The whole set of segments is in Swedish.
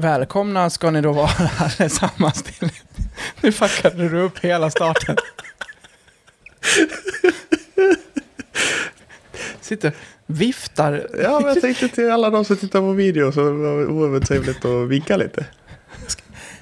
Välkomna ska ni då vara allesammans till... Nu fuckade du upp hela starten. Sitter viftar. Ja, men jag tänkte till alla de som tittar på video så vore det trevligt att vinka lite.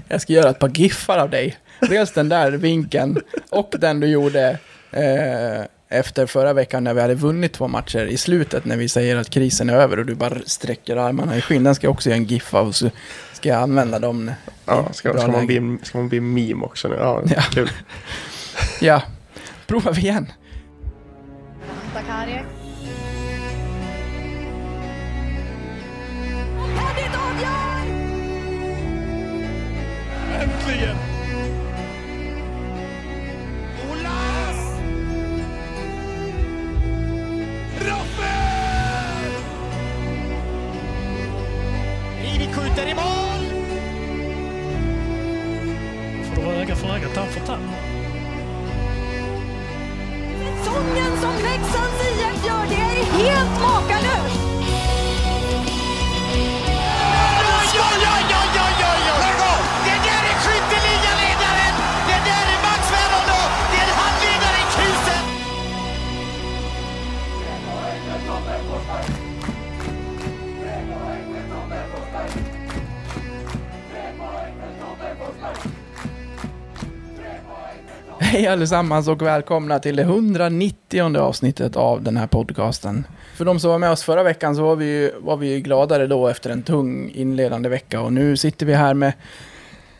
Jag ska göra ett par giffar av dig. Dels den där vinkeln och den du gjorde eh, efter förra veckan när vi hade vunnit två matcher i slutet när vi säger att krisen är över och du bara sträcker armarna i skinn. Den ska jag också göra en giff av så ska jag använda dem. Ja, ska, ska, man bli, ska man bli meme också nu? Ja, Ja. kul. Ja, provar vi igen. Avgör! Äntligen! Olas! Skjuter i mål! Öga för tand för tand. Säsongen som Leksands IF gör, det är helt makalöst! Hej allesammans och välkomna till det 190 avsnittet av den här podcasten. För de som var med oss förra veckan så var vi ju, var vi ju gladare då efter en tung inledande vecka och nu sitter vi här med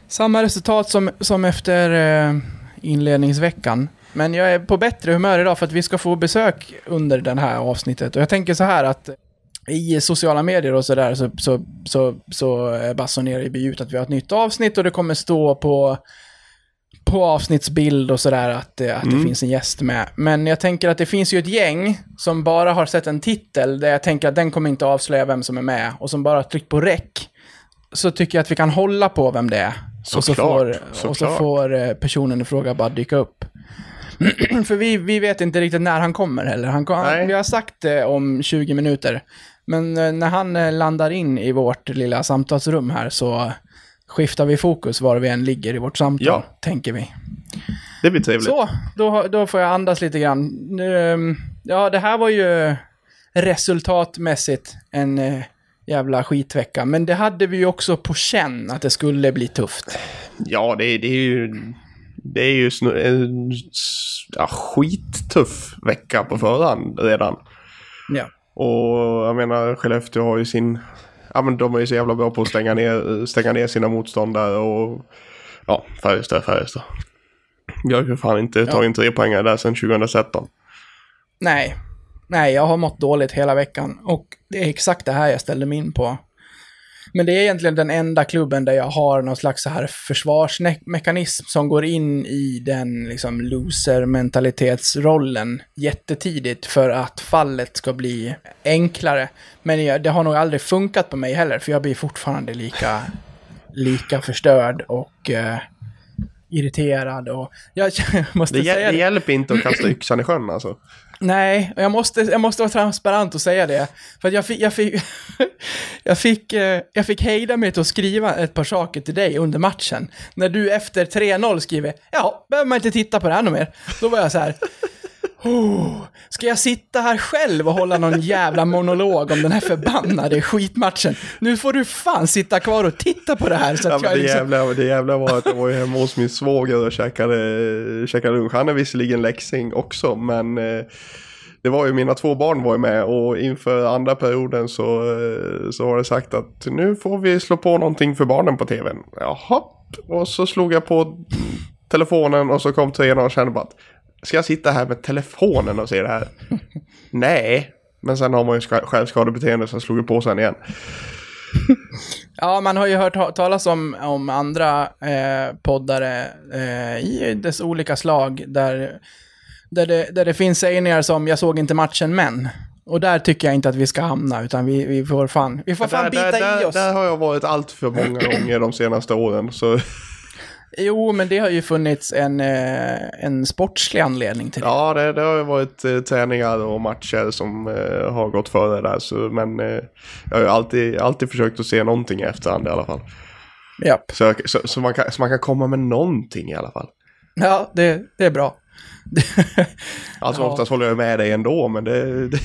samma resultat som, som efter eh, inledningsveckan. Men jag är på bättre humör idag för att vi ska få besök under det här avsnittet. Och jag tänker så här att i sociala medier och sådär så, så, så, så basunerar vi ut att vi har ett nytt avsnitt och det kommer stå på på avsnittsbild och sådär att, att det Mm. finns en gäst med. Men jag tänker att det finns ju ett gäng som bara har sett en titel där jag tänker att den kommer inte avslöja vem som är med och som bara har tryckt på rec. Så tycker jag att vi kan hålla på vem det är. och så får, och så får eh, personen i fråga bara dyka upp. För vi, vi vet inte riktigt när han kommer heller. Han, Nej. vi har sagt det om 20 minuter. Men eh, när han eh, landar in i vårt lilla samtalsrum här så skiftar vi fokus var vi än ligger i vårt samtal, Ja. tänker vi. Det blir trevligt. Så, då, då får jag andas lite grann. Ehm, Ja, det här var ju resultatmässigt en eh, jävla skitvecka. Men det hade vi ju också på känn att det skulle bli tufft. Ja, det, är- det är ju... Det är ju snu- en ja, skittuff vecka på förhand redan. Ja. Och jag menar, Skellefteå har ju sin... Ja, men de är ju så jävla bra på att stänga ner, stänga ner sina motståndare och... Ja, Färjestad, Färjestad. Vi har ju fan inte tagit en tre poängare där sedan 2013. Nej. Nej, jag har mått dåligt hela veckan. Och det är exakt det här jag ställde mig in på. Men det är egentligen den enda klubben där jag har någon slags så här försvarsmekanism som går in i den liksom loser-mentalitetsrollen jättetidigt för att fallet ska bli enklare. Men jag, det har nog aldrig funkat på mig heller, för jag blir fortfarande lika, lika förstörd och eh, irriterad. Och jag måste Det, hjäl- säga det hjälper inte att kasta yxan i sjön alltså. Nej, jag måste, jag måste vara transparent och säga det. För jag fick, jag fick, jag fick, jag fick hejda mig till att skriva ett par saker till dig under matchen. När du efter 3-0 skriver, ja, behöver man inte titta på det här något mer. Då var jag så här, oh, ska jag sitta här själv och hålla någon jävla monolog om den här förbannade skitmatchen? Nu får du fan sitta kvar och titta på det här. Så Ja, att men jag det, liksom, jävla, det jävla var att jag var hemma hos min svåger och käkade, käkade lunch. Han är visserligen läxing också, men eh, det var ju mina två barn var ju med och inför andra perioden så, eh, så var det sagt att nu får vi slå på någonting för barnen på tvn. Jaha, och så slog jag på telefonen och så kom tränaren och kände bara att ska jag sitta här med telefonen och se det här? Nej, men sen har man ju ska- självskadebeteende så jag slog på sen igen. Ja, man har ju hört ta- talas om, om andra eh, poddare eh, i dess olika slag där, där, det, där det finns sägningar som “jag såg inte matchen men”. Och där tycker jag inte att vi ska hamna, utan vi, vi får fan, vi får fan där, bita där, i oss. Där har jag varit allt för många gånger de senaste åren. Så Jo, men det har ju funnits en, eh, en sportslig anledning till det. ja, det, det har ju varit eh, träningar och matcher som eh, har gått före där. Så, men eh, jag har ju alltid, alltid försökt att se någonting i efterhand i alla fall. Japp. Så, så, så, man kan, så man kan komma med någonting i alla fall. Ja, det, det är bra. Alltså Ja. oftast håller jag med dig ändå, men det, det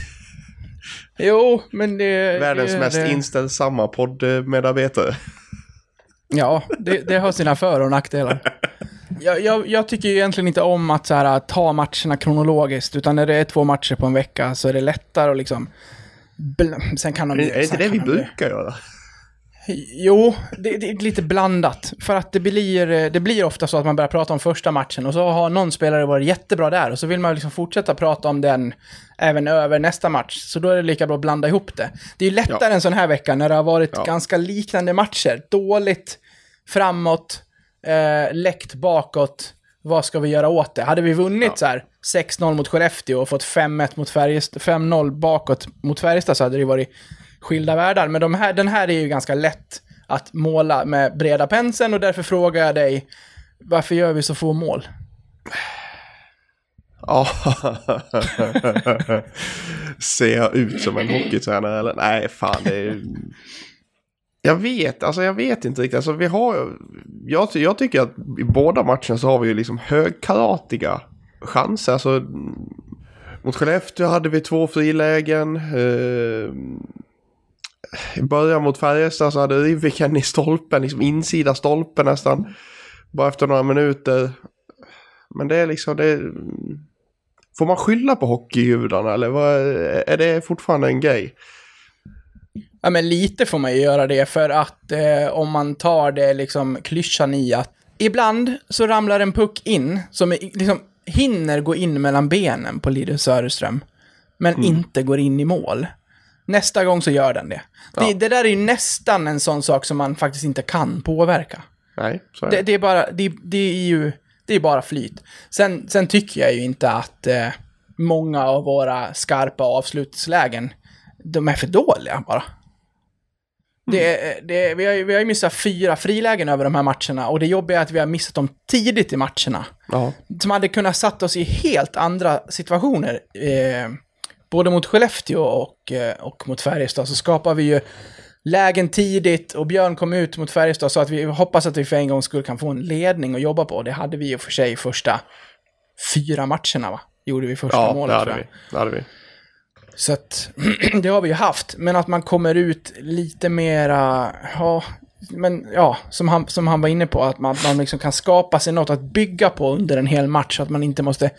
jo, men det... är världens det, mest det, inställsamma poddmedarbetare. Ja, det, det har sina för och nackdelar. Jag, jag, jag tycker ju egentligen inte om att så här, ta matcherna kronologiskt, utan när det är två matcher på en vecka så är det lättare att liksom... Sen kan de... Är, är det inte det vi brukar göra? Jo, det, det är lite blandat. För att det blir, det blir ofta så att man börjar prata om första matchen och så har någon spelare varit jättebra där och så vill man liksom fortsätta prata om den även över nästa match. Så då är det lika bra att blanda ihop det. Det är ju lättare Ja. en sån här vecka när det har varit Ja. ganska liknande matcher. Dåligt framåt, eh, läckt bakåt. Vad ska vi göra åt det? Hade vi vunnit Ja. så här 6-0 mot Skellefteå och fått 5-1 mot Färjestad, 5-0 bakåt mot Färjestad så hade det varit skilda världar. Men de här, den här är ju ganska lätt att måla med breda penseln och därför frågar jag dig, varför gör vi så få mål? Ja. Ser jag ut som en hockeytränare eller? Nej, fan det är... Jag vet, alltså jag vet inte riktigt. Alltså vi har... Jag, jag tycker att i båda matcherna så har vi ju liksom högkaratiga chanser. Alltså mot Skellefteå hade vi två frilägen. Eh, I början mot Färjestad så hade Riviken i stolpen, liksom insida stolpen nästan. Bara efter några minuter. Men det är liksom, det är... Får man skylla på hockeygudarna eller vad, är det fortfarande en grej? Ja, men lite får man ju göra det för att eh, om man tar det liksom klyschan i att ibland så ramlar en puck in som liksom hinner gå in mellan benen på Linus Söderström, men inte går in i mål. Nästa gång så gör den det. det. Ja. Det där är ju nästan en sån sak som man faktiskt inte kan påverka. Nej, så är Det, det. det är bara, det, det är ju, det är bara flyt. Sen, sen tycker jag ju inte att eh, många av våra skarpa avslutslägen, de är för dåliga bara. Det, är- det, vi, har, ju- vi har ju missat fyra frilägen över de här matcherna och det jobbiga är att vi har missat dem tidigt i matcherna. Ja, Som hade kunnat satt oss i helt andra situationer. Eh, både mot Skellefteå och, eh, och mot Färjestad så skapar vi ju lägen tidigt och Björn kom ut mot Färjestad så att vi hoppas att vi för en gång skulle kan få en ledning att jobba på. Det hade vi ju för sig första fyra matcherna va? Gjorde vi första ja det målet hade tror jag. vi. Det hade vi. Så att det har vi ju haft, men att man kommer ut lite mera, ja, men ja, som han, som han var inne på, att man, man liksom kan skapa sig något att bygga på under en hel match, så att man inte måste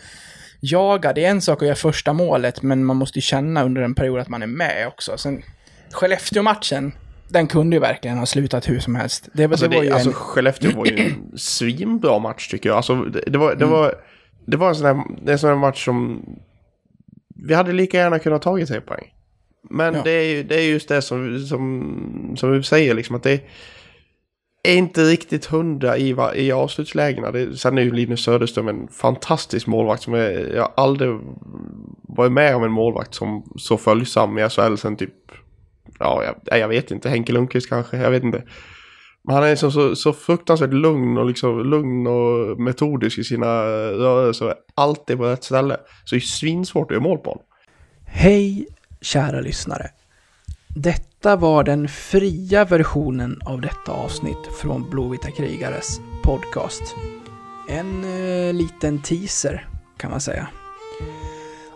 jaga. Det är en sak att göra första målet, men man måste ju känna under en period att man är med också. Sen Skellefteå-matchen, den kunde ju verkligen ha slutat hur som helst. Det, Alltså, det var det, ju alltså en... Skellefteå var ju en svinbra match tycker jag. Alltså, det, det, var, Mm. det, var, det var en sån här, det är en sån här match som vi hade lika gärna kunnat tagit tre poäng. Men Ja. det, är det är just det som, som, som vi säger, liksom, att det är inte riktigt hundra i, i avslutslägena. Det, sen är ju Linus Söderström en fantastisk målvakt. Som är, jag aldrig varit med om en målvakt som så följsam i SHL sen typ, ja, jag, jag vet inte, Henke Lundqvist kanske, jag vet inte. Men han är liksom så, så fruktansvärt lugn och, liksom, lugn och metodisk i sina eh, rörelser. Alltid på rätt ställe. Så det är svinsvårt att göra mål på honom. Hej, kära lyssnare. Detta var den fria versionen av detta avsnitt från Blåvita krigares podcast. En eh, liten teaser, kan man säga.